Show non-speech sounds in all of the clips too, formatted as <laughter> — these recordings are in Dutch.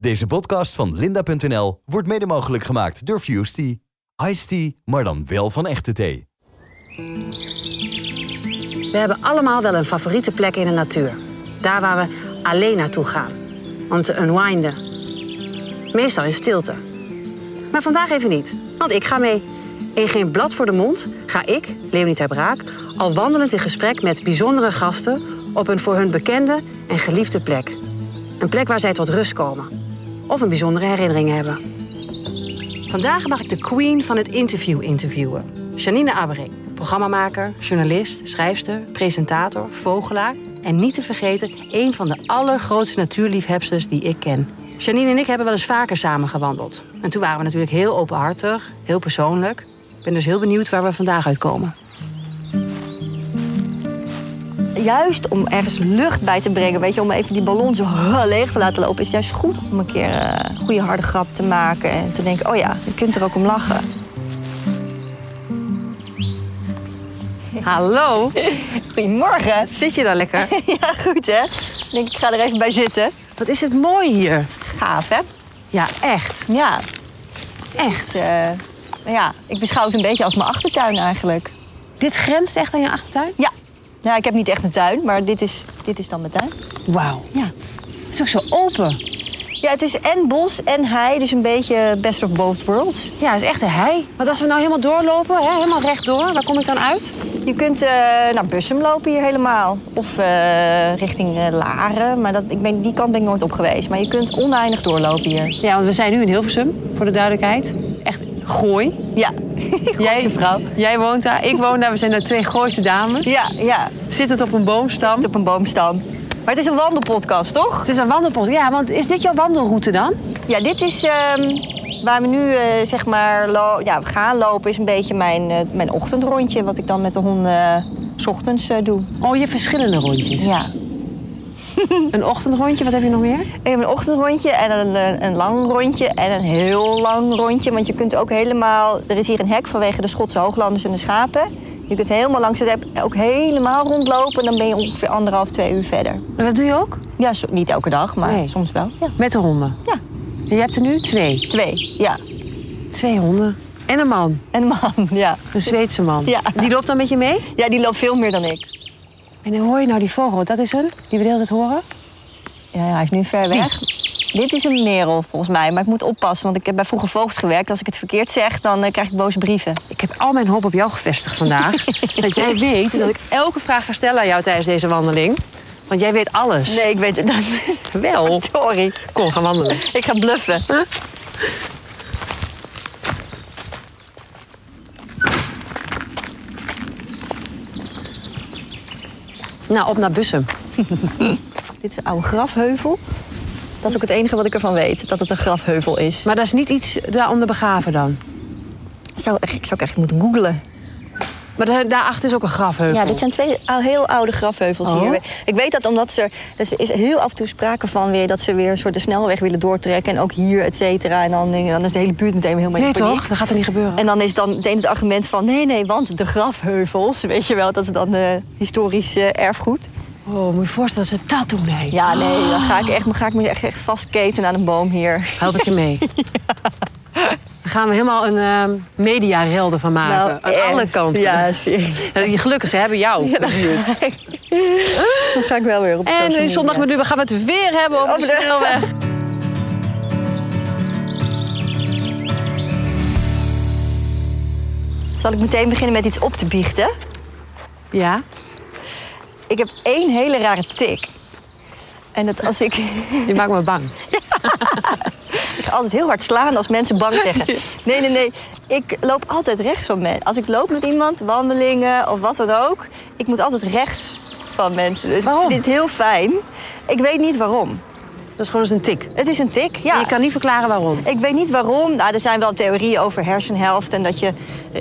Deze podcast van Linda.nl wordt mede mogelijk gemaakt door Fusty. Iced tea, maar dan wel van echte thee. We hebben allemaal wel een favoriete plek in de natuur. Daar waar we alleen naartoe gaan. Om te unwinden. Meestal in stilte. Maar vandaag even niet, want ik ga mee. In Geen Blad voor de Mond ga ik, Leonie ter Braak... al wandelend in gesprek met bijzondere gasten... op een voor hun bekende en geliefde plek. Een plek waar zij tot rust komen. Of een bijzondere herinnering hebben. Vandaag mag ik de queen van het interview interviewen. Janine Abbering, programmamaker, journalist, schrijfster, presentator, vogelaar... en niet te vergeten, een van de allergrootste natuurliefhebsters die ik ken. Janine en ik hebben wel eens vaker samen gewandeld. En toen waren we natuurlijk heel openhartig, heel persoonlijk. Ik ben dus heel benieuwd waar we vandaag uitkomen. Juist om ergens lucht bij te brengen, weet je, om even die ballon zo leeg te laten lopen, is het juist goed om een keer eh, een goede harde grap te maken en te denken, oh ja, je kunt er ook om lachen. Hallo, <laughs> Goedemorgen. zit je daar lekker? <laughs> Ja, goed hè? Ik denk, ik ga er even bij zitten. Wat is het mooi hier. Gaaf hè? Ja, echt. Ja, Echt. dus, eh, ja, ik beschouw het een beetje als mijn achtertuin eigenlijk. Dit grenst echt aan je achtertuin? Ja. Ja, ik heb niet echt een tuin, maar dit is, dit is dan mijn tuin. Wauw. Ja. Het is ook zo open. Ja, het is en bos en hei, dus een beetje best of both worlds. Ja, het is echt een hei. Want als we nou helemaal doorlopen, hè, helemaal rechtdoor, waar kom ik dan uit? Je kunt eh, naar Bussum lopen hier helemaal. Of eh, richting eh, Laren. Maar dat, ik ben, die kant ben ik nooit op geweest. Maar je kunt oneindig doorlopen hier. Ja, want we zijn nu in Hilversum, voor de duidelijkheid. Echt gooi. Ja, <laughs> Gooise vrouw. Jij woont daar, ik woon daar. We zijn daar twee Gooise dames. Ja, ja. Zittend op een boomstam. Zit op een boomstam. Maar het is een wandelpodcast, toch? Het is een wandelpost. Ja, want is dit jouw wandelroute dan? Ja, dit is ehm, waar we nu eh, zeg maar ja, we gaan lopen. Is een beetje mijn, eh, mijn ochtendrondje. Wat ik dan met de honden eh, s ochtends doe. Oh, je hebt verschillende rondjes. Ja. <laughs> Een ochtendrondje, wat heb je nog meer? Ik heb een ochtendrondje en een, een, een lang rondje en een heel lang rondje. Want je kunt ook helemaal... Er is hier een hek vanwege de Schotse hooglanders en de schapen. Je kunt helemaal langs het hek ook helemaal rondlopen. En dan ben je ongeveer anderhalf, twee uur verder. En dat doe je ook? Ja, niet elke dag, maar Nee. soms wel. Ja. Met de honden? ja, En je hebt er nu twee. twee. Ja. Twee honden. En een man. En een man, <laughs> ja. Een Zweedse man. Ja. Die loopt dan met je mee? Ja, die loopt veel meer dan ik. En dan hoor je nou die vogel. Dat is een, die we de hele tijd horen. Ja, hij is nu ver weg. Dit is een merel, volgens mij. Maar ik moet oppassen, want ik heb bij Vroege Vogels gewerkt. Als ik het verkeerd zeg, dan eh, krijg ik boze brieven. Ik heb al mijn hoop op jou gevestigd vandaag. <laughs> dat jij weet dat ik elke vraag ga stellen aan jou tijdens deze wandeling. Want jij weet alles. Nee, ik weet het dan. Wel. Sorry. Kom, gaan wandelen. Ik ga bluffen. Nou, op naar Bussum. <laughs> Dit is een oude grafheuvel. Dat is ook het enige wat ik ervan weet, dat het een grafheuvel is. Maar dat is niet iets daaronder begraven dan? Zou, ik zou echt moeten googlen. Maar daar- daarachter is ook een grafheuvel. Ja, dit zijn twee heel oude grafheuvels Oh. hier. Ik weet dat omdat ze... Er is heel af en toe sprake van weer dat ze weer een soort de snelweg willen doortrekken. En ook hier, et cetera. En dan, dan is de hele buurt meteen helemaal in Nee paniek. toch? Dat gaat toch niet gebeuren? En dan is dan meteen het argument van... nee, nee, want de grafheuvels, <laughs> weet je wel... dat is dan eh, historisch eh, erfgoed. Oh, moet je voorstellen dat ze dat doen, nee. Ja, nee, dan ga ik, echt, ga ik me echt, echt vastketen aan een boom hier. Help ik je mee. <laughs> <laughs> Dan gaan we helemaal een ehm mediarel ervan maken. Aan eh, alle kanten. Ja, serieus. Nou, Gelukkig, ze hebben jou. Ja, dan, dan ga ik wel weer op En in zondag media. met nu gaan we het weer hebben over Over de de- snelweg. Zal ik meteen beginnen met iets op te biechten? Ja. Ik heb één hele rare tik. En dat als ik... Die maakt me bang. <laughs> Ik ga altijd heel hard slaan als mensen bang zeggen. <laughs> Nee, nee, nee. Ik loop altijd rechts van mensen. Als ik loop met iemand, wandelingen of wat dan ook... ik moet altijd rechts van mensen. Dus Waarom? ik vind dit heel fijn. Ik weet niet waarom. Dat is gewoon eens een tik. Het is een tik, ja. En je kan niet verklaren waarom. Ik weet niet waarom. Nou, er zijn wel theorieën over hersenhelft. En dat je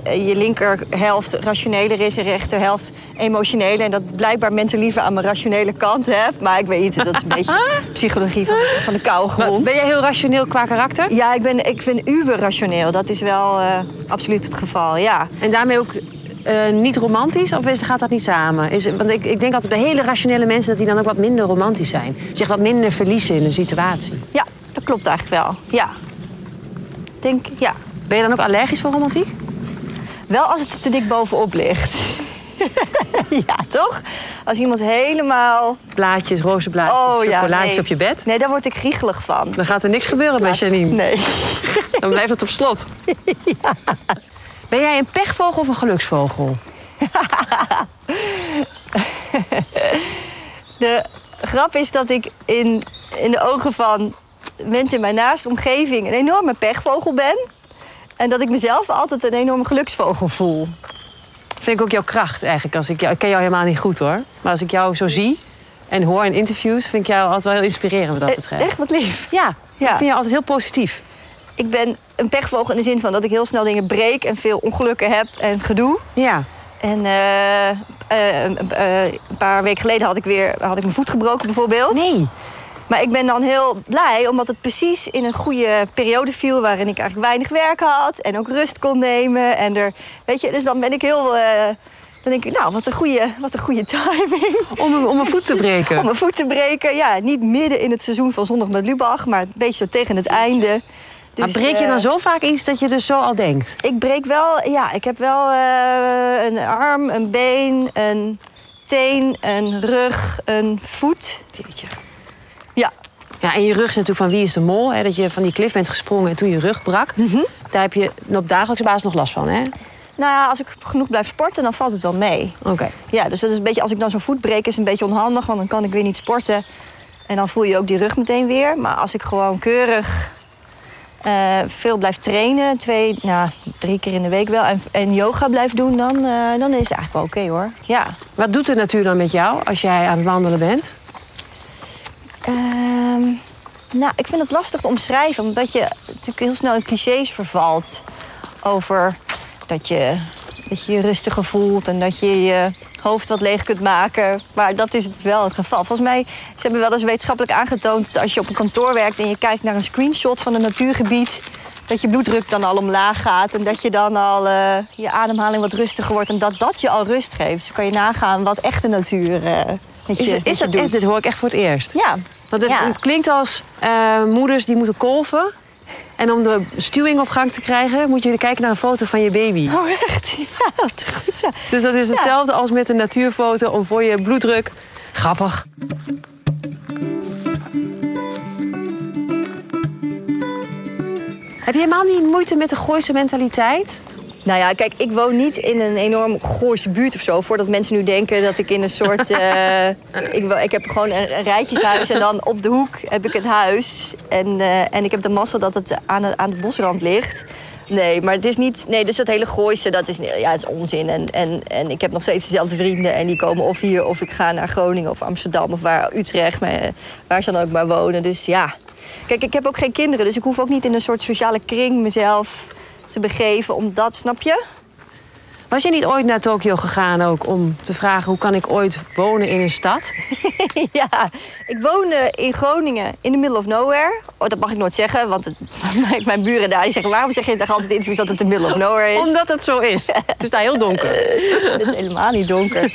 eh, je linkerhelft rationeler is en rechterhelft emotioneler. En dat blijkbaar mensen liever aan mijn rationele kant heb. Maar ik weet niet, dat is een beetje <laughs> psychologie van, van de koude Maar grond. ben jij heel rationeel qua karakter? Ja, ik ben, ik ben uber rationeel. Dat is wel eh, absoluut het geval, ja. En daarmee ook eh, niet romantisch? Of is, gaat dat niet samen? Is, want ik, ik denk altijd bij hele rationele mensen... dat die dan ook wat minder romantisch zijn. Zich wat minder verliezen in een situatie. Ja, dat klopt eigenlijk wel. Ja. Denk, ja. Ben je dan ook allergisch voor romantiek? Wel als het te dik bovenop ligt. <laughs> ja, toch? Als iemand helemaal... Blaadjes, rozenblaadjes, Oh ja, chocolaatjes nee. op je bed. Nee, daar word ik griegelig van. Dan gaat er niks gebeuren bij Janine. Nee. Dan blijft het op slot. <laughs> Ben jij een pechvogel of een geluksvogel? <laughs> De grap is dat ik in, in de ogen van mensen in mijn naaste omgeving een enorme pechvogel ben. En dat ik mezelf altijd een enorme geluksvogel voel. Vind ik ook jouw kracht eigenlijk. Als ik, jou, ik ken jou helemaal niet goed hoor. Maar als ik jou zo zie en hoor in interviews, vind ik jou altijd wel heel inspirerend wat dat Eh, betreft. Echt wat lief. Ja, Ja. ik vind je altijd heel positief. Ik ben een pechvogel in de zin van dat ik heel snel dingen breek en veel ongelukken heb en gedoe. Ja. En eh, eh, eh, een paar weken geleden had ik weer had ik mijn voet gebroken bijvoorbeeld. Nee. Maar ik ben dan heel blij omdat het precies in een goede periode viel waarin ik eigenlijk weinig werk had en ook rust kon nemen. En er, weet je, dus dan ben ik heel. dan denk ik, nou, wat een goede, wat een goede timing. Om, een- om een voet te breken. <laughs> Om mijn voet te breken. Ja, niet midden in het seizoen van Zondag met Lubach, maar een beetje zo tegen het einde. Maar Dus, breek je eh, dan zo vaak iets dat je dus zo al denkt? Ik breek wel, ja, ik heb wel eh, een arm, een been, een teen, een rug, een voet. Jeetje. Ja, Ja, en je rug is natuurlijk van wie is de mol. Hè? Dat je van die klif bent gesprongen en toen je rug brak. Daar heb je op dagelijkse basis nog last van, hè? nou ja, als ik genoeg blijf sporten, dan valt het wel mee. Oké. Ja, dus dat is een beetje, als ik dan zo'n voet breek, is het een beetje onhandig, want dan kan ik weer niet sporten. En dan voel je ook die rug meteen weer. Maar als ik gewoon keurig eh, veel blijf trainen, twee, nou, drie keer in de week wel, en, en yoga blijf doen, dan, eh, dan is het eigenlijk wel oké hoor. Ja. Wat doet de natuur dan met jou als jij aan het wandelen bent? Ehm, nou, ik vind het lastig te omschrijven, omdat je natuurlijk heel snel in clichés vervalt over dat je dat je je rustiger voelt en dat je je hoofd wat leeg kunt maken. Maar dat is wel het geval. Volgens mij, ze hebben wel eens wetenschappelijk aangetoond dat als je op een kantoor werkt en je kijkt naar een screenshot van een natuurgebied, dat je bloeddruk dan al omlaag gaat en dat je dan al eh, je ademhaling wat rustiger wordt en dat dat je al rust geeft. Dus dan kan je nagaan wat echte natuur eh met je, Is, met is je dat doet. echt? Dit hoor ik echt voor het eerst. Ja. Want het, Ja. het klinkt als eh, moeders die moeten kolven. En om de stuwing op gang te krijgen, moet je kijken naar een foto van je baby. Oh, echt? <laughs> Ja, wat goed. Ja. Dus dat is hetzelfde als met een natuurfoto om voor je bloeddruk. Grappig. Heb je helemaal niet moeite met de Gooise mentaliteit? Nou ja, kijk, ik woon niet in een enorm Gooise buurt of zo. Voordat mensen nu denken dat ik in een soort... <laughs> eh, ik, ik heb gewoon een, een rijtjeshuis en dan op de hoek heb ik een huis. En, eh, en ik heb de mazzel dat het aan de, aan de bosrand ligt. Nee, maar het is niet... Nee, dus dat hele Gooise, dat is, ja, het is onzin. En, en, en ik heb nog steeds dezelfde vrienden. En die komen of hier, of ik ga naar Groningen of Amsterdam... of waar, Utrecht, maar, waar ze dan ook maar wonen. Dus ja... Kijk, ik heb ook geen kinderen, dus ik hoef ook niet in een soort sociale kring mezelf te begeven. Omdat, snap je? Was je niet ooit naar Tokio gegaan ook om te vragen hoe kan ik ooit wonen in een stad? <laughs> ja, ik woon eh, in Groningen in the middle of nowhere. Oh, dat mag ik nooit zeggen, want het, <laughs> mijn, buren daar die zeggen... waarom zeg je toch altijd in interviews dat het the middle of nowhere is? Omdat het zo is. Het is daar heel donker. <laughs> Het is helemaal niet donker.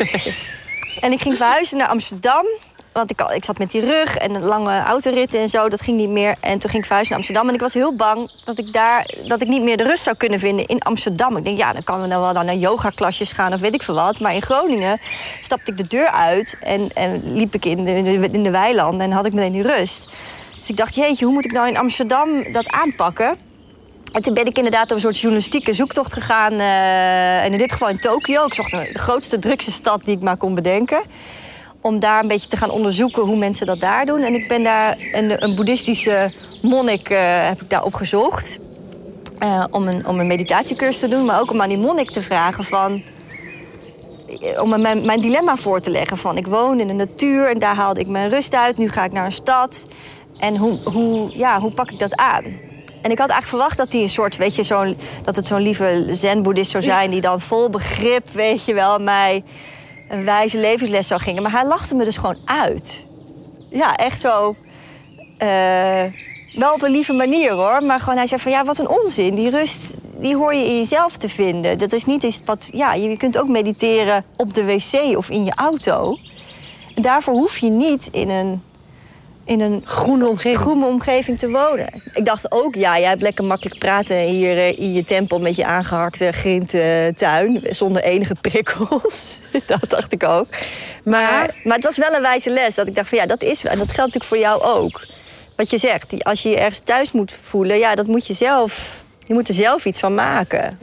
En ik ging verhuizen naar Amsterdam. Want ik, ik zat met die rug en lange autoritten en zo. Dat ging niet meer. En toen ging ik verhuizen naar Amsterdam. En ik was heel bang dat ik daar dat ik niet meer de rust zou kunnen vinden in Amsterdam. Ik denk, ja, dan kan we nou wel dan naar yogaklasjes gaan of weet ik veel wat. Maar in Groningen stapte ik de deur uit en, en liep ik in de, in de, in de weilanden en had ik meteen die rust. Dus ik dacht, jeetje, hoe moet ik nou in Amsterdam dat aanpakken? En toen ben ik inderdaad op een soort journalistieke zoektocht gegaan. eh, en in dit geval in Tokio. Ik zocht de grootste, drukste stad die ik maar kon bedenken. Om daar een beetje te gaan onderzoeken hoe mensen dat daar doen. En ik ben daar een, een boeddhistische monnik eh, heb ik daar opgezocht. Eh, om, een, om een meditatiecursus te doen. Maar ook om aan die monnik te vragen van... eh, Om mijn, mijn dilemma voor te leggen. Van ik woon in de natuur en daar haalde ik mijn rust uit. Nu ga ik naar een stad. En hoe, hoe, ja, hoe pak ik dat aan? En ik had eigenlijk verwacht dat hij een soort, weet je, zo'n, dat het zo'n lieve zen-boeddhist zou zijn... die dan vol begrip, weet je wel, mij een wijze levensles zou gingen. Maar hij lachte me dus gewoon uit. Ja, echt zo... eh, wel op een lieve manier hoor, maar gewoon hij zei van ja, wat een onzin. Die rust, die hoor je in jezelf te vinden. Dat is niet iets wat, ja, je kunt ook mediteren op de wc of in je auto. En daarvoor hoef je niet in een in een Groene omgeving. groene omgeving te wonen. Ik dacht ook, ja, jij hebt lekker makkelijk praten hier eh, in je tempel met je aangehakte grindtuin. zonder enige prikkels. <laughs> dat dacht ik ook. Maar, maar het was wel een wijze les. Dat ik dacht van ja, dat is En dat geldt natuurlijk voor jou ook. Wat je zegt, als je je ergens thuis moet voelen, ja, dat moet je zelf. Je moet er zelf iets van maken.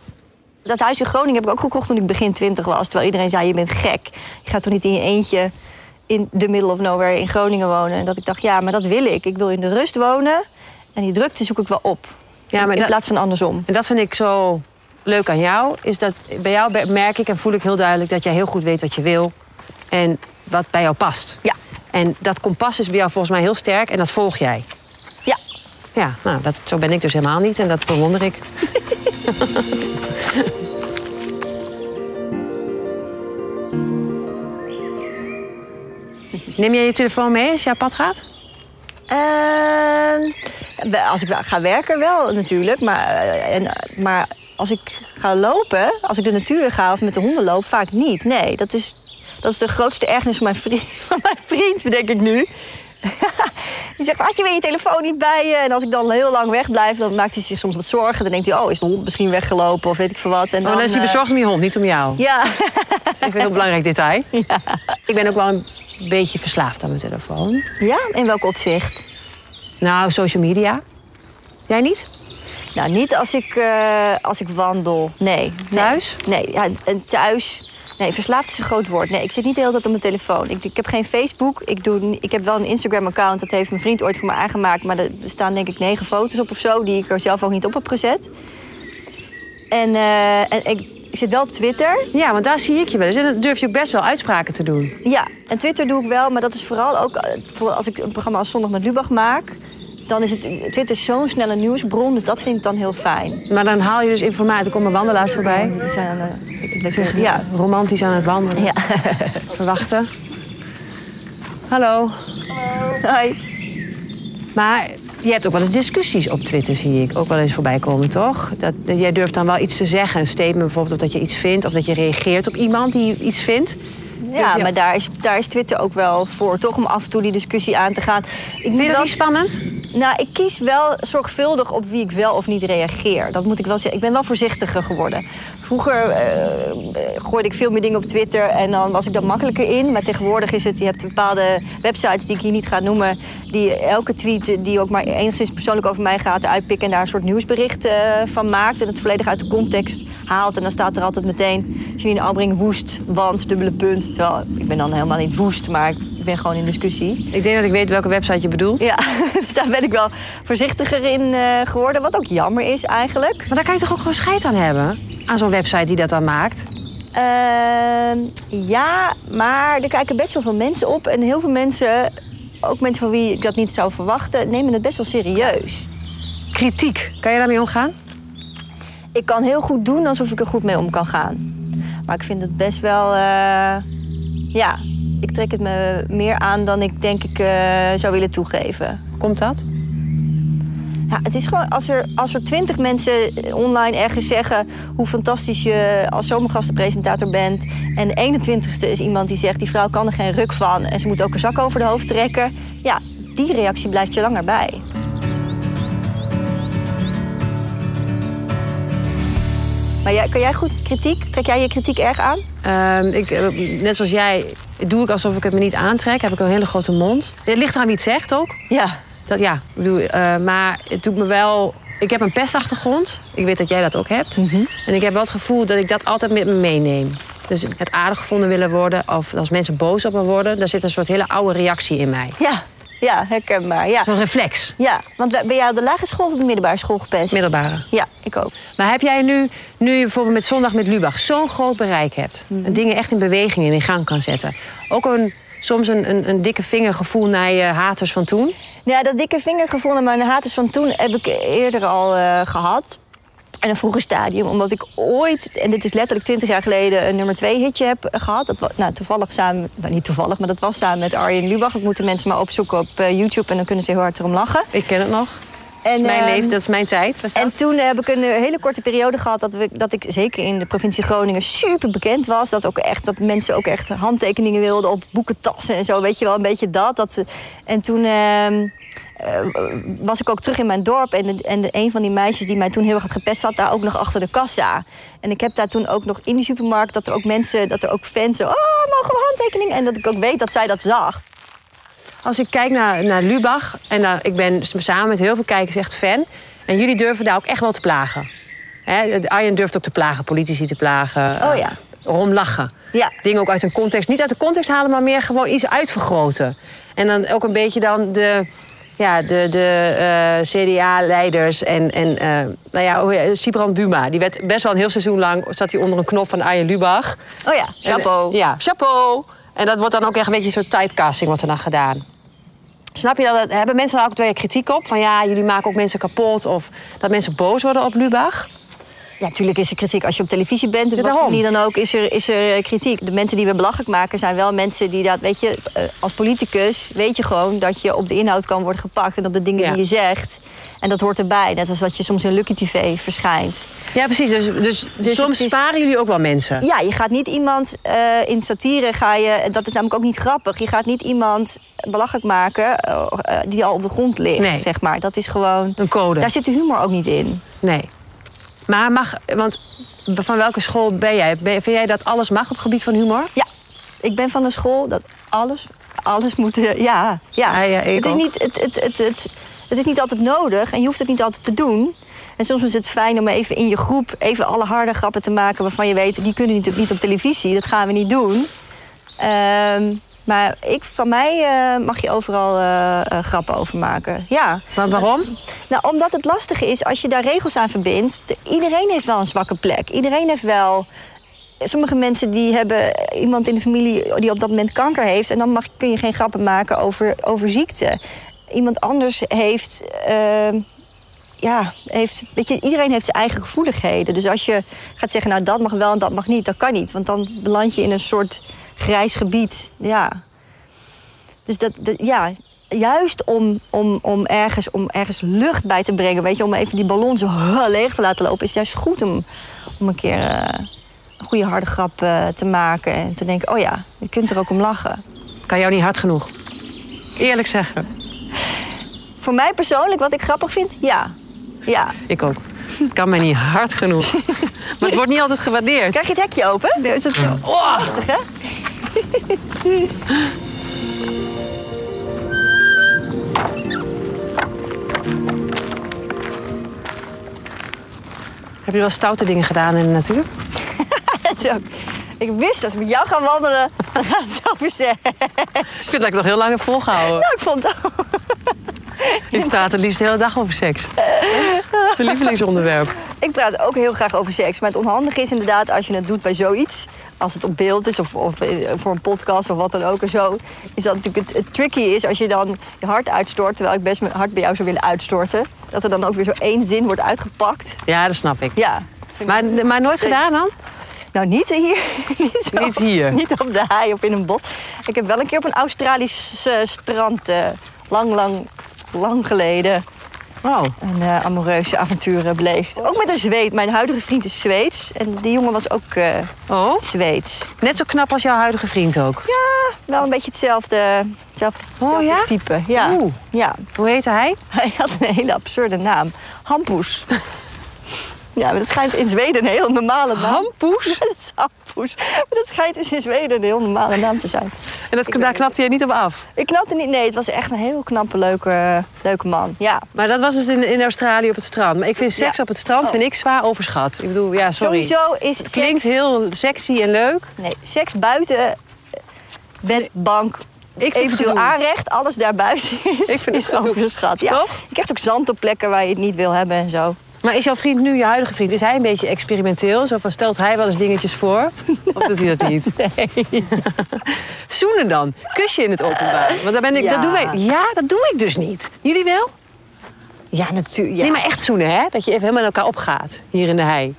Dat huis in Groningen heb ik ook gekocht toen ik begin twintig was. Terwijl iedereen zei, je bent gek. Je gaat toch niet in je eentje in the middle of nowhere in Groningen wonen. En dat ik dacht, ja, maar dat wil ik. Ik wil in de rust wonen. En die drukte zoek ik wel op. Ja, maar in dat- plaats van andersom. En dat vind ik zo leuk aan jou. Is dat bij jou merk ik en voel ik heel duidelijk dat jij heel goed weet wat je wil. En wat bij jou past. Ja. En dat kompas is bij jou volgens mij heel sterk en dat volg jij. Ja. Ja, nou, dat, zo ben ik dus helemaal niet en dat bewonder ik. <laughs> Neem jij je telefoon mee als je op pad gaat? Ehm, als ik ga werken wel natuurlijk. Maar, eh, en, maar als ik ga lopen, als ik de natuur in ga of met de honden loop, vaak niet. Nee, dat is, dat is de grootste ergernis van mijn vriend, <laughs> van mijn vriend bedenk ik nu. <laughs> Die zegt, had je weer je telefoon niet bij je? En als ik dan heel lang wegblijf, dan maakt hij zich soms wat zorgen. Dan denkt hij, oh, is de hond misschien weggelopen of weet ik veel wat. En Oh, dan is hij eh, bezorgd om je hond, niet om jou. Ja, Dat is even een heel <laughs> belangrijk detail. Ik ben ook wel een beetje verslaafd aan mijn telefoon. ja, in welk opzicht? Nou, social media. Jij niet? Nou, niet als ik, eh, als ik wandel. Nee. Thuis? Nee, ja, en thuis. Nee, verslaafd is een groot woord. Nee, ik zit niet de hele tijd op mijn telefoon. Ik, ik heb geen Facebook. Ik, doe, ik heb wel een Instagram-account. Dat heeft mijn vriend ooit voor me aangemaakt. Maar er staan denk ik negen foto's op of zo... die ik er zelf ook niet op heb gezet. En, eh, en ik, ik zit wel op Twitter. Ja, want daar zie ik je wel. En dan durf je ook best wel uitspraken te doen. Ja, en Twitter doe ik wel. Maar dat is vooral ook... eh, bijvoorbeeld als ik een programma als Zondag met Lubach maak... dan is het... Twitter is zo'n snelle nieuwsbron. Dus dat vind ik dan heel fijn. Maar dan haal je dus informatie. Er komen wandelaars voorbij. Die zijn, ik- ja, Romantisch aan het wandelen. Ja. <laughs> Verwachten. Hallo. Hoi. Maar je hebt ook wel eens discussies op Twitter, zie ik. Ook wel eens voorbij komen, toch? Dat, dat jij durft dan wel iets te zeggen. Een statement bijvoorbeeld, of dat je iets vindt. Of dat je reageert op iemand die iets vindt. Ja, maar daar is, daar is Twitter ook wel voor, toch? Om af en toe die discussie aan te gaan. Ik Vind je dat wel, niet spannend? Nou, ik kies wel zorgvuldig op wie ik wel of niet reageer. Dat moet ik wel zeggen. Ik ben wel voorzichtiger geworden. Vroeger eh, gooide ik veel meer dingen op Twitter en dan was ik daar makkelijker in. Maar tegenwoordig is het, je hebt bepaalde websites die ik hier niet ga noemen... die elke tweet die ook maar enigszins persoonlijk over mij gaat uitpikken... en daar een soort nieuwsbericht eh, van maakt en het volledig uit de context haalt. En dan staat er altijd meteen Janine Albring woest, want, dubbele punt. Terwijl ik ben dan helemaal niet woest, maar ik ben gewoon in discussie. Ik denk dat ik weet welke website je bedoelt. Ja, <laughs> dus daar ben ik wel voorzichtiger in eh, geworden. Wat ook jammer is eigenlijk. Maar daar kan je toch ook gewoon scheid aan hebben? Aan zo'n website die dat dan maakt? Ehm, ja, maar er kijken best wel veel mensen op. En heel veel mensen, ook mensen van wie ik dat niet zou verwachten, nemen het best wel serieus. Kritiek. Kan je daarmee omgaan? Ik kan heel goed doen alsof ik er goed mee om kan gaan. Maar ik vind het best wel. eh, ja, ik trek het me meer aan dan ik denk ik eh, zou willen toegeven. Komt dat? Ja, het is gewoon als er, als er twintig mensen online ergens zeggen hoe fantastisch je als zomergastenpresentator bent. En de 21ste is iemand die zegt die vrouw kan er geen ruk van en ze moet ook een zak over de hoofd trekken. Ja, die reactie blijft je langer bij. Maar jij, kan jij goed kritiek? Trek jij je kritiek erg aan? Ehm, ik, eh, net zoals jij doe ik alsof ik het me niet aantrek. Heb ik een hele grote mond. Het ligt eraan wie het zegt ook. Ja. Dat, ja, bedoel, eh, maar het doet me wel... Ik heb een pestachtergrond. Ik weet dat jij dat ook hebt. En ik heb wel het gevoel dat ik dat altijd met me meeneem. Dus het aardig gevonden willen worden... of als mensen boos op me worden... daar zit een soort hele oude reactie in mij. Ja, ja herkenbaar. Ja. Zo'n reflex. ja, want ben jij op de lagere school of op de middelbare school gepest? Middelbare. Ja, ik ook. Maar heb jij nu, nu je bijvoorbeeld met Zondag met Lubach... zo'n groot bereik hebt... en dingen echt in beweging en in gang kan zetten... ook een, soms een, een, een dikke vingergevoel naar je haters van toen... Ja, dat dikke vingergevoel naar mijn haters van toen heb ik eerder al eh, gehad. In een vroeger stadium, omdat ik ooit, en dit is letterlijk 20 jaar geleden, een nummer 2 hitje heb eh, gehad. Dat, wa- nou, toevallig samen, nou, niet toevallig, maar dat was samen met Arjen Lubach. Dat moeten mensen maar opzoeken op eh, YouTube en dan kunnen ze heel hard erom lachen. Ik ken het nog. dat is mijn ehm, leven, dat is mijn tijd. Was dat? En toen heb ik een eh, hele korte periode gehad dat, we, dat ik zeker in de provincie Groningen super bekend was. Dat, ook echt, dat mensen ook echt handtekeningen wilden op boekentassen en zo. Weet je wel, een beetje dat. dat en toen ehm, eh, was ik ook terug in mijn dorp. En, de- en de, een van die meisjes die mij toen heel erg had gepest, zat daar ook nog achter de kassa. En ik heb daar toen ook nog in die supermarkt dat er ook mensen, dat er ook fans zo, oh, mogen we handtekening? En dat ik ook weet dat zij dat zag. Als ik kijk naar, naar Lubach, en ik ben samen met heel veel kijkers echt fan. En jullie durven daar ook echt wel te plagen. Hè, Arjen durft ook te plagen, politici te plagen. Oh eh, ja. Erom lachen. Ja. Dingen ook uit hun context. Niet uit de context halen, maar meer gewoon iets uitvergroten. En dan ook een beetje dan de, ja, de, de eh, CDA-leiders en, en eh, nou ja, heet- Sibrand Buma. Die werd best wel een heel seizoen lang zat hij onder een knop van Arjen Lubach. Oh ja, chapeau. En, ja, chapeau. En dat wordt dan ook echt een beetje een soort typecasting wordt er dan gedaan. Snap je dat? Hebben mensen daar ook weer kritiek op? Van ja, jullie maken ook mensen kapot. Of dat mensen boos worden op Lubach? Ja, natuurlijk is er kritiek. Als je op televisie bent, Ja, wat voor daarom. manier dan ook, is er, is er eh, kritiek. De mensen die we belachelijk maken zijn wel mensen die dat, weet je, eh, als politicus weet je gewoon dat je op de inhoud kan worden gepakt en op de dingen Ja. die je zegt. En dat hoort erbij. Net als dat je soms in Lucky TV verschijnt. Ja, precies. Dus, dus, Dus soms is- sparen jullie ook wel mensen. Ja, je gaat niet iemand eh, in satire ga je, dat is namelijk ook niet grappig. Je gaat niet iemand belachelijk maken die al op de grond ligt, Nee. zeg maar. Dat is gewoon. Een code. Daar zit de humor ook niet in. Nee. Maar mag, want van welke school ben jij? Ben, vind jij dat alles mag op het gebied van humor? Ja, ik ben van een school dat alles, alles moet. eh, Ja, ja. Ja, het, is ook. niet, het, het, het, het, het is niet altijd nodig en je hoeft het niet altijd te doen. En soms is het fijn om even in je groep even alle harde grappen te maken waarvan je weet, die kunnen niet, niet op televisie, dat gaan we niet doen. Ehm, maar ik, van mij eh, mag je overal eh, eh, grappen over maken. Ja. Want waarom? Nou, omdat het lastig is als je daar regels aan verbindt. De- iedereen heeft wel een zwakke plek. Iedereen heeft wel. Sommige mensen die hebben iemand in de familie die op dat moment kanker heeft. En dan mag, kun je geen grappen maken over, over ziekte. Iemand anders heeft. Ja, heeft, weet je, iedereen heeft zijn eigen gevoeligheden. Dus als je gaat zeggen, nou dat mag wel en dat mag niet, dat kan niet. Want dan beland je in een soort grijs gebied. Ja. Dus dat, dat ja, juist om, om, om, ergens, om ergens lucht bij te brengen, weet je, om even die ballon zo leeg te laten lopen, is juist goed om, om een keer eh, een goede harde grap eh, te maken en te denken, oh ja, je kunt er ook om lachen. Kan jou niet hard genoeg? Eerlijk zeggen. Voor mij persoonlijk, wat ik grappig vind, ja. Ja. Ik ook. Kan mij niet hard genoeg. <laughs> Maar het wordt niet altijd gewaardeerd. Krijg je het hekje open? Nee, is het zo? Oh, Lastig, hè? <laughs> Heb je wel stoute dingen gedaan in de natuur? <laughs> Het. Ik wist, als ik met jou ga wandelen, dan gaat het over seks. Ik vind dat ik nog heel lang heb volgehouden. Nou, ik vond het ook. <laughs> Ik praat het liefst de hele dag over seks. Mijn lievelingsonderwerp. Ik praat ook heel graag over seks. Maar het onhandige is inderdaad als je het doet bij zoiets. Als het op beeld is of, of eh, voor een podcast of wat dan ook en zo. Is dat natuurlijk het, het tricky is als je dan je hart uitstort. Terwijl ik best mijn hart bij jou zou willen uitstorten. Dat er dan ook weer zo één zin wordt uitgepakt. Ja, dat snap ik. Ja. Maar, maar nooit gedaan dan? Nou, niet hier. <laughs> niet, Niet hier. Niet op de haai of in een bos. Ik heb wel een keer op een Australisch eh, strand, eh, lang, lang, lang geleden, Wow. een eh, amoureuze avonturen beleefd. Ook met een Zweed. Mijn huidige vriend is Zweeds. En die jongen was ook eh, Oh, Zweeds. net zo knap als jouw huidige vriend ook. Ja, wel een beetje hetzelfde, hetzelfde, Oh, ja? type. Ja. Oeh. ja. Hoe heette hij? <laughs> Hij had een hele absurde naam. Hampoes. <laughs> Ja, maar dat schijnt in Zweden een heel normale naam. Hampoes? Ja, dat Maar dat schijnt dus in Zweden een heel normale naam te zijn. En dat, daar knapte je niet op af. Ik knapte niet, nee, het was echt een heel knappe, leuke, leuke man. Ja. Maar dat was dus in, in Australië op het strand. Maar ik vind seks Ja. op het strand Oh. vind ik zwaar overschat. Ik bedoel, ja, sorry. Sowieso is Het klinkt seks- heel sexy en leuk. Nee, seks buiten eh, bed, bank, Ik eventueel aanrecht, alles daarbuiten is, Ik vind het is overschat. Ja. Toch? Je krijgt ook zand op plekken waar je het niet wil hebben en zo. Maar is jouw vriend nu, je huidige vriend, is hij een beetje experimenteel? Zo van, stelt hij wel eens dingetjes voor? Of doet hij dat niet? <laughs> Nee. <laughs> Zoenen dan? Kus je in het openbaar? Want dan ben ik, Ja. dat doen wij. Ja, dat doe ik dus niet. Jullie wel? Ja, natuurlijk. Ja. Nee, maar echt zoenen, hè? Dat je even helemaal in elkaar opgaat. Hier in de hei.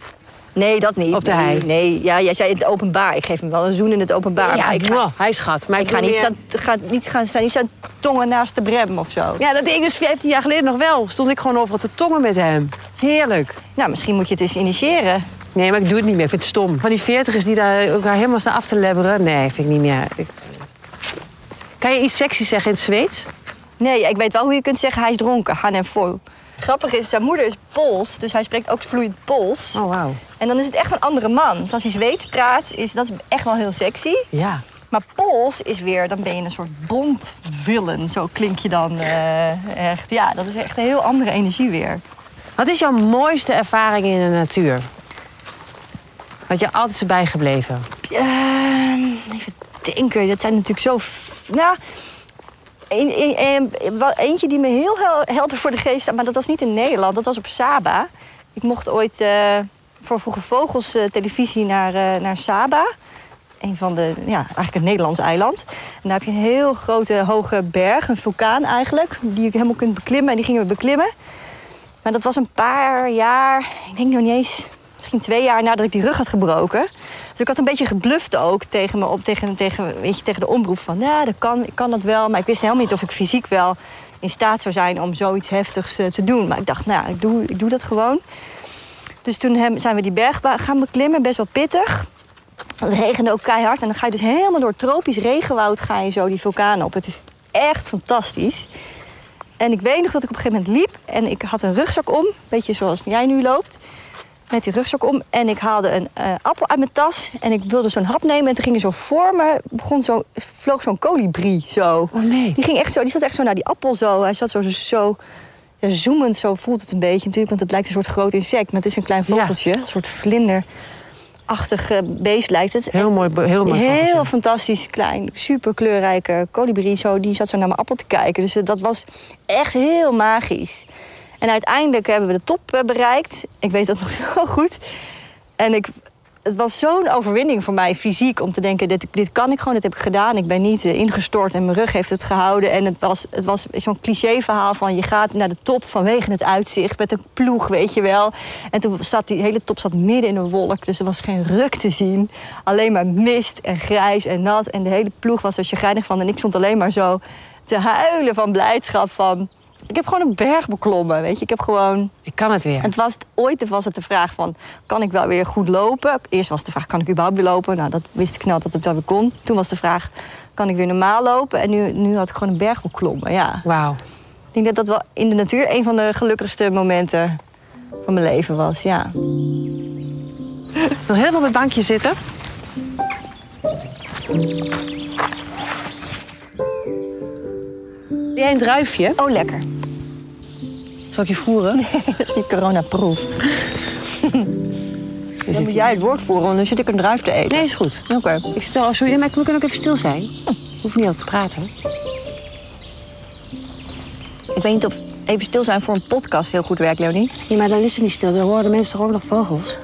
Nee, dat niet. Op de nee, hei. Nee, ja, jij zei in het openbaar. Ik geef hem wel een zoen in het openbaar. ja, maar ik ga, hij schat. Maar ik ga niet, meer- staan, ga niet gaan staan, niet staan tongen naast de brem of zo. Ja, dat deed ik dus 15 jaar geleden nog wel. Stond ik gewoon overal te tongen met hem. Heerlijk. Nou, misschien moet je het eens initiëren. Nee, maar ik doe het niet meer. Ik vind het stom. Van die veertigers die daar elkaar helemaal staan af te lebberen. Nee, vind ik niet meer. Ik... Kan je iets sexy zeggen in het Zweeds? Nee, ik weet wel hoe je kunt zeggen hij is dronken. Han en vol. Grappig is, zijn moeder is Pools, dus hij spreekt ook vloeiend Pools. Oh, wauw. En dan is het echt een andere man. Dus als hij Zweeds praat, is dat is echt wel heel sexy. Ja. Maar Pools is weer, dan ben je een soort bondvillain. Zo klink je dan eh, echt. Ja, dat is echt een heel andere energie weer. Wat is jouw mooiste ervaring in de natuur? Wat je altijd is bijgebleven? Ehm, even denken, dat zijn natuurlijk zo... f- Eentje die me heel hel- helder voor de geest staat... maar dat was niet in Nederland, dat was op Saba. Ik mocht ooit eh, voor Vroege Vogels eh, televisie naar, eh, naar Saba. Een van de, ja, eigenlijk een Nederlands eiland. En daar heb je een heel grote hoge berg, een vulkaan eigenlijk... die je helemaal kunt beklimmen en die gingen we beklimmen. Maar dat was een paar jaar, ik denk nog niet eens, misschien twee jaar nadat ik die rug had gebroken. Dus ik had een beetje gebluft ook tegen, me op, tegen, tegen, weet je, tegen de omroep van, ja, dat kan, ik kan dat wel. Maar ik wist helemaal niet of ik fysiek wel in staat zou zijn om zoiets heftigs eh, te doen. Maar ik dacht, nou, ik doe, ik doe dat gewoon. Dus toen zijn we die berg gaan beklimmen, best wel pittig. Het regende ook keihard en dan ga je dus helemaal door tropisch regenwoud ga je zo die vulkaan op. Het is echt fantastisch. En ik weet nog dat ik op een gegeven moment liep en ik had een rugzak om, beetje zoals jij nu loopt. Met die rugzak om en ik haalde een eh, appel uit mijn tas en ik wilde zo'n hap nemen en toen ging er zo voor me, begon zo, vloog zo'n kolibrie zo. Oh nee. Die ging echt zo, die zat echt zo naar die appel zo. Hij zat zo, zo ja, zoemend, zo voelt het een beetje natuurlijk, want het lijkt een soort groot insect, maar het is een klein Ja. vogeltje, een soort vlinderachtig eh, beest lijkt het. Heel mooi. Heel mooi. Heel vogeltje. fantastisch klein, super kleurrijke kolibrie. Zo, die zat zo naar mijn appel te kijken. Dus eh, dat was echt heel magisch. En uiteindelijk hebben we de top eh, bereikt. Ik weet dat <laughs> nog heel goed. En ik, het was zo'n overwinning voor mij fysiek om te denken: dit, dit kan ik gewoon, dit heb ik gedaan. Ik ben niet eh, ingestort en mijn rug heeft het gehouden. En het was, het was zo'n cliché-verhaal van je gaat naar de top vanwege het uitzicht met een ploeg, weet je wel. En toen zat die hele top zat midden in een wolk, dus er was geen ruk te zien. Alleen maar mist en grijs en nat. En de hele ploeg was er chagrijnig van. En ik stond alleen maar zo te huilen van blijdschap van. Ik heb gewoon een berg beklommen, weet je. Ik heb gewoon Ik kan het weer. het was het, ooit was het de vraag van, kan ik wel weer goed lopen? Eerst was de vraag, kan ik überhaupt weer lopen? Nou, dat wist ik snel dat het wel weer kon. Toen was de vraag, kan ik weer normaal lopen? En nu, nu had ik gewoon een berg beklommen, ja. Wauw. Ik denk dat dat wel in de natuur een van de gelukkigste momenten van mijn leven was, ja. Nog heel veel op het bankje zitten. Jij een druifje? Oh, lekker. Zal ik je voeren? <laughs> dat is niet coronaproof. <laughs> Dan moet jij het woord voeren, want dan zit ik een druif te eten. Nee, is goed. Oké. Ik zit al, sorry, maar we kunnen ook even stil zijn. Hoef niet altijd te praten. Ik weet niet of even stil zijn voor een podcast heel goed werkt, Leonie. Ja, maar dan is het niet stil. Dan horen mensen toch ook nog vogels?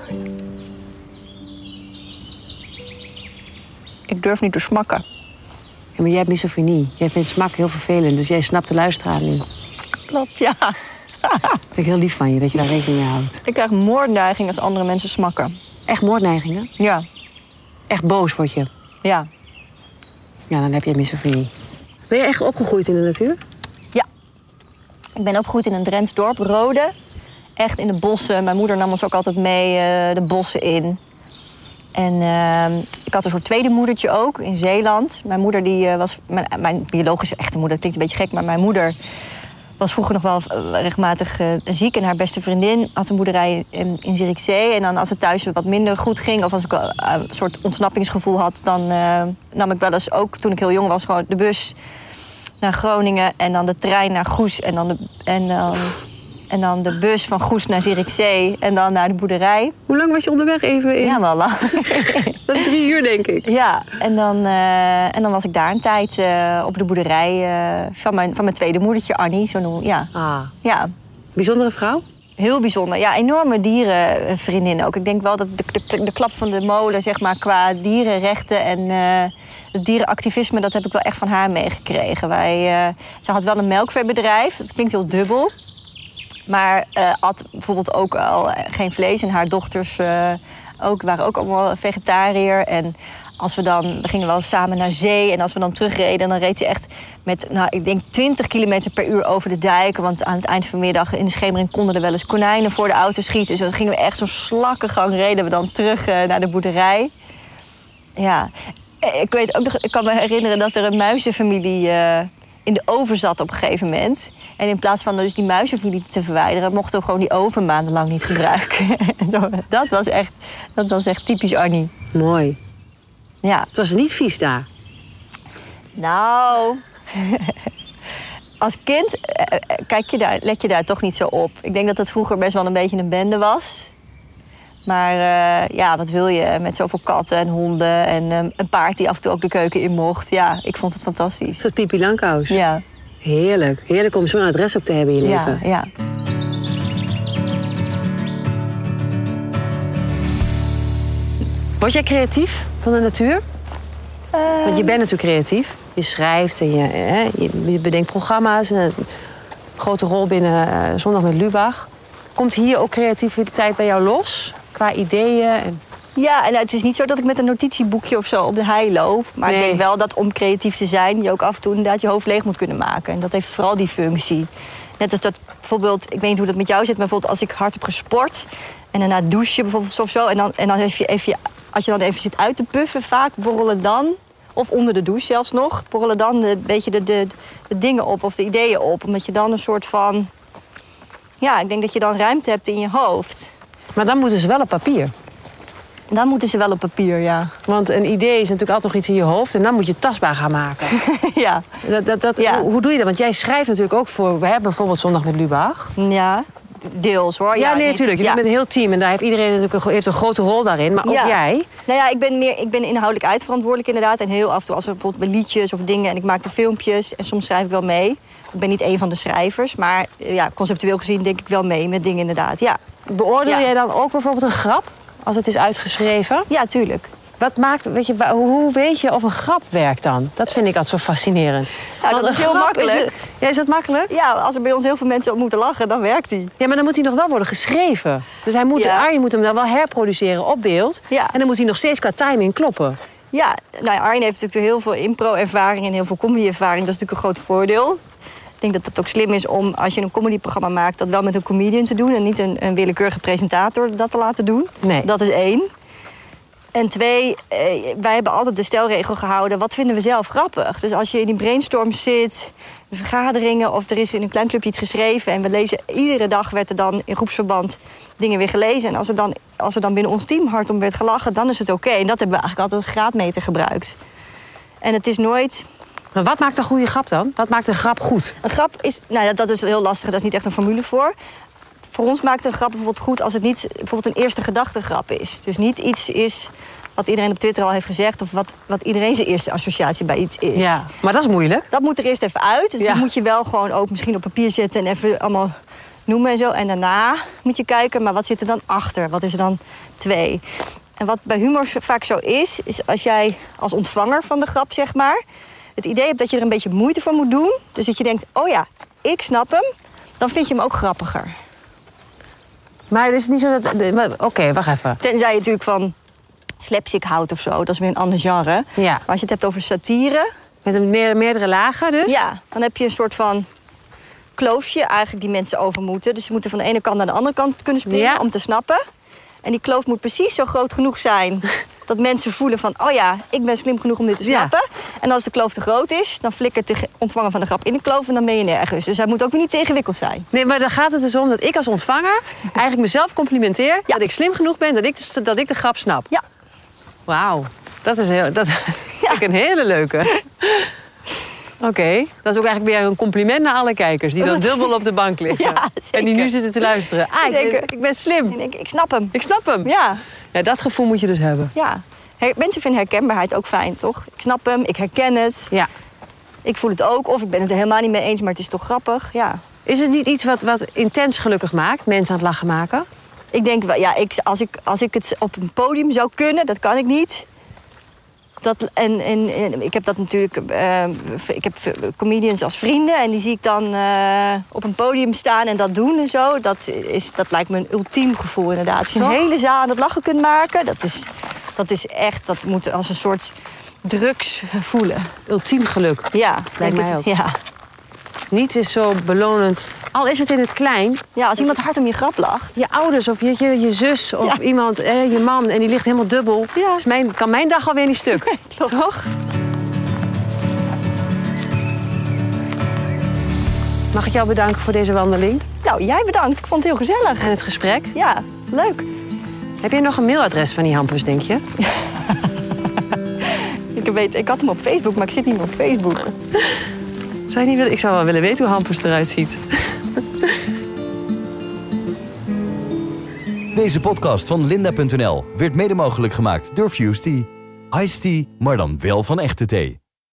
Ik durf niet te smakken. Ja, maar jij hebt misofonie. Jij vindt smak heel vervelend, dus jij snapt de luisteraar niet. Klopt, ja. <laughs> Vind ik heel lief van je dat je daar rekening mee houdt. Ik krijg moordneiging als andere mensen smakken. Echt moordneigingen? Ja, Echt boos word je. ja. Ja, dan heb je misofonie. Ben je echt opgegroeid in de natuur? Ja. Ik ben opgegroeid in een Drents dorp, Rode. Echt in de bossen. Mijn moeder nam ons ook altijd mee eh, de bossen in. En ehm, ik had een soort tweede moedertje ook in Zeeland. Mijn moeder die, eh, was... Mijn, mijn biologische echte moeder, dat klinkt een beetje gek... maar mijn moeder was vroeger nog wel eh, regelmatig eh, ziek. En haar beste vriendin had een boerderij in, in Zierikzee. En dan als het thuis wat minder goed ging... of als ik een soort ontsnappingsgevoel had... dan nam ik wel eens ook, toen ik heel jong was... gewoon de bus naar Groningen en dan de trein naar Goes en dan de, en dan de bus van Goes naar Zierikzee en dan naar de boerderij. Hoe lang was je onderweg even in? Ja, wel lang. <laughs> Dat is drie uur, denk ik. ja, en dan, eh, en dan was ik daar een tijd eh, op de boerderij eh, van, mijn, van mijn tweede moedertje, Annie. Zo noem, ja. Ah, ja, bijzondere vrouw? heel bijzonder. Ja, enorme dierenvriendin ook. Ik denk wel dat de, de, de klap van de molen, zeg maar, qua dierenrechten en het dierenactivisme, dat heb ik wel echt van haar meegekregen. Wij, ze had wel een melkveebedrijf, dat klinkt heel dubbel. Maar eh at bijvoorbeeld ook al eh, geen vlees. En haar dochters eh, ook, waren ook allemaal vegetariër. En als we dan, we gingen wel samen naar zee. En als we dan terugreden, dan reed ze echt met, nou, ik denk 20 kilometer per uur over de dijken. Want aan het eind van de middag in de schemering konden er wel eens konijnen voor de auto schieten. Dus dan gingen we echt zo'n slakkengang, reden we dan terug naar de boerderij. Ja, ik weet ook nog, ik kan me herinneren dat er een muizenfamilie in de oven zat op een gegeven moment. En in plaats van dus die muizenfamilie te verwijderen, mochten we gewoon die oven maandenlang niet gebruiken. <laughs> dat, was echt, dat was echt typisch Annie. Mooi. Ja. Het was niet vies daar. Nou, als kind eh, eh, kijk je daar, let je daar toch niet zo op. Ik denk dat het vroeger best wel een beetje een bende was. Maar eh, ja, wat wil je met zoveel katten en honden en eh, een paard die af en toe ook de keuken in mocht. Ja, ik vond het fantastisch. Een soort Pipi Langkous. Ja, Heerlijk. Heerlijk om zo'n adres ook te hebben in je ja, leven. ja. Word jij creatief van de natuur? Want je bent natuurlijk creatief. Je schrijft en je, hè, je, je bedenkt programma's. Een grote rol binnen eh, Zondag met Lubach. Komt hier ook creativiteit bij jou los? Qua ideeën? En... Ja, en het is niet zo dat ik met een notitieboekje of zo op de hei loop. Maar ik denk wel dat om creatief te zijn, je ook af en toe inderdaad je hoofd leeg moet kunnen maken. En dat heeft vooral die functie. Net als dat bijvoorbeeld, ik weet niet hoe dat met jou zit, maar bijvoorbeeld als ik hard heb gesport en daarna douchen bijvoorbeeld of zo. En dan, en dan even, even, als je dan even zit uit te puffen, vaak borrelen dan, of onder de douche zelfs nog, borrelen dan een beetje de, de, de dingen op of de ideeën op. Omdat je dan een soort van, ja, ik denk dat je dan ruimte hebt in je hoofd. Maar dan moeten ze wel op papier. Dan moeten ze wel op papier, ja. Want een idee is natuurlijk altijd nog iets in je hoofd. En dan moet je het tastbaar gaan maken. <laughs> ja. Dat, dat, dat, Ja. hoe, hoe doe je dat? Want jij schrijft natuurlijk ook voor... We hebben bijvoorbeeld Zondag met Lubach. Ja, deels hoor. Ja, nee, niet- natuurlijk. Je ja. bent met een heel team. En daar heeft iedereen natuurlijk een, heeft een grote rol daarin. Maar ook Ja. jij. Nou ja, ik ben, meer, ik ben inhoudelijk uitverantwoordelijk inderdaad. En heel af en toe als er bijvoorbeeld bij liedjes of dingen... en ik maak de filmpjes en soms schrijf ik wel mee. Ik ben niet een van de schrijvers, maar ja, conceptueel gezien denk ik wel mee met dingen inderdaad. Ja, Beoordeel Ja. jij dan ook bijvoorbeeld een grap? Als het is uitgeschreven? ja tuurlijk. Wat maakt, weet je, hoe weet je of een grap werkt dan? Dat vind ik altijd zo fascinerend. Nou, Want dat is heel makkelijk. Is, ja, is dat makkelijk? Ja, als er bij ons heel veel mensen op moeten lachen, dan werkt die. Ja, maar dan moet hij nog wel worden geschreven. Dus hij moet, Ja. Arjen moet hem dan wel herproduceren op beeld. Ja. En dan moet hij nog steeds qua timing kloppen. Ja, nou ja, Arjen heeft natuurlijk heel veel impro-ervaring en heel veel comedy-ervaring. Dat is natuurlijk een groot voordeel. Ik denk dat het ook slim is om, als je een comedyprogramma maakt... dat wel met een comedian te doen en niet een, een willekeurige presentator dat te laten doen. Nee. Dat is één. En twee, eh, wij hebben altijd de stelregel gehouden... wat vinden we zelf grappig? Dus als je in die brainstorm zit, vergaderingen... of er is in een klein clubje iets geschreven... en we lezen iedere dag werd er dan in groepsverband dingen weer gelezen... en als er dan, als er dan binnen ons team hard om werd gelachen... dan is het oké. En dat hebben we eigenlijk altijd als graadmeter gebruikt. En het is nooit... Maar wat maakt een goede grap dan? Wat maakt een grap goed? Een grap is, nou ja, dat is heel lastig, daar is niet echt een formule voor. Voor ons maakt een grap bijvoorbeeld goed als het niet bijvoorbeeld een eerste gedachtegrap is. Dus niet iets is wat iedereen op Twitter al heeft gezegd... of wat, wat iedereen zijn eerste associatie bij iets is. Ja, maar dat is moeilijk. Dat moet er eerst even uit. Dus Ja. dat moet je wel gewoon ook misschien op papier zetten... en even allemaal noemen en zo. En daarna moet je kijken, maar wat zit er dan achter? Wat is er dan twee? En wat bij humor vaak zo is... is als jij als ontvanger van de grap, zeg maar... het idee hebt dat je er een beetje moeite voor moet doen... dus dat je denkt, oh ja, ik snap hem... dan vind je hem ook grappiger. Maar het is niet zo dat... Oké, wacht even. Tenzij je natuurlijk van slapstick houdt of zo. Dat is weer een ander genre. Ja. Maar als je het hebt over satire... Met een meer, meerdere lagen dus? Ja, dan heb je een soort van kloofje eigenlijk die mensen over moeten. Dus ze moeten van de ene kant naar de andere kant kunnen springen Ja. om te snappen. En die kloof moet precies zo groot genoeg zijn <laughs> dat mensen voelen van... oh ja, ik ben slim genoeg om dit te Ja. snappen. En als de kloof te groot is, dan flikkert de ge- ontvanger van de grap in de kloof... en dan ben je nergens. Dus hij moet ook weer niet te ingewikkeld zijn. Nee, maar dan gaat het dus om dat ik als ontvanger eigenlijk mezelf complimenteer dat ik slim genoeg ben dat ik, de- dat ik de grap snap. Ja, Wauw, dat is heel, dat <laughs> ik een hele leuke. <laughs> Oké, dat is ook eigenlijk weer een compliment naar alle kijkers die dan dubbel op de bank <laughs> liggen. Ja. En die nu zitten te luisteren. Ah, ik ben, ik ben slim. ik denk, ik snap hem. Ik snap hem. Ja, Ja, dat gevoel moet je dus hebben. ja. Her- mensen vinden herkenbaarheid ook fijn, toch? Ik snap hem, ik herken het. Ja. Ik voel het ook, of ik ben het er helemaal niet mee eens, maar het is toch grappig. Ja. Is het niet iets wat, wat intens gelukkig maakt, mensen aan het lachen maken? Ik denk wel, ja, ik, als, ik, als ik het op een podium zou kunnen, dat kan ik niet. Dat, en, en, en ik heb dat natuurlijk. eh, ik heb comedians als vrienden en die zie ik dan eh, op een podium staan en dat doen en zo. Dat, is, dat lijkt me een ultiem gevoel inderdaad. Als je een hele zaal aan het lachen kunt maken, dat is, dat is echt. Dat moet als een soort drugs voelen. Ultiem geluk. Ja, Lijkt mij het. ook. Ja. Niets is zo belonend. Al is het in het klein. ja, als iemand hard om je grap lacht. Je ouders of je, je, je zus of Ja. iemand, eh, je man, en die ligt helemaal dubbel. Ja. Dus mijn, kan mijn dag alweer niet stuk. <laughs> Toch? Mag ik jou bedanken voor deze wandeling Nou, jij bedankt. Ik vond het heel gezellig. en het gesprek? Ja, leuk. Heb jij nog een mailadres van die hampus, denk je? <laughs> Ik, weet, ik had hem op Facebook, maar ik zit niet meer op Facebook. Zou je niet willen? Ik zou wel willen weten hoe hampus eruit ziet. Deze podcast van linda.nl werd mede mogelijk gemaakt door Fusty. Iced tea, maar dan wel van echte thee.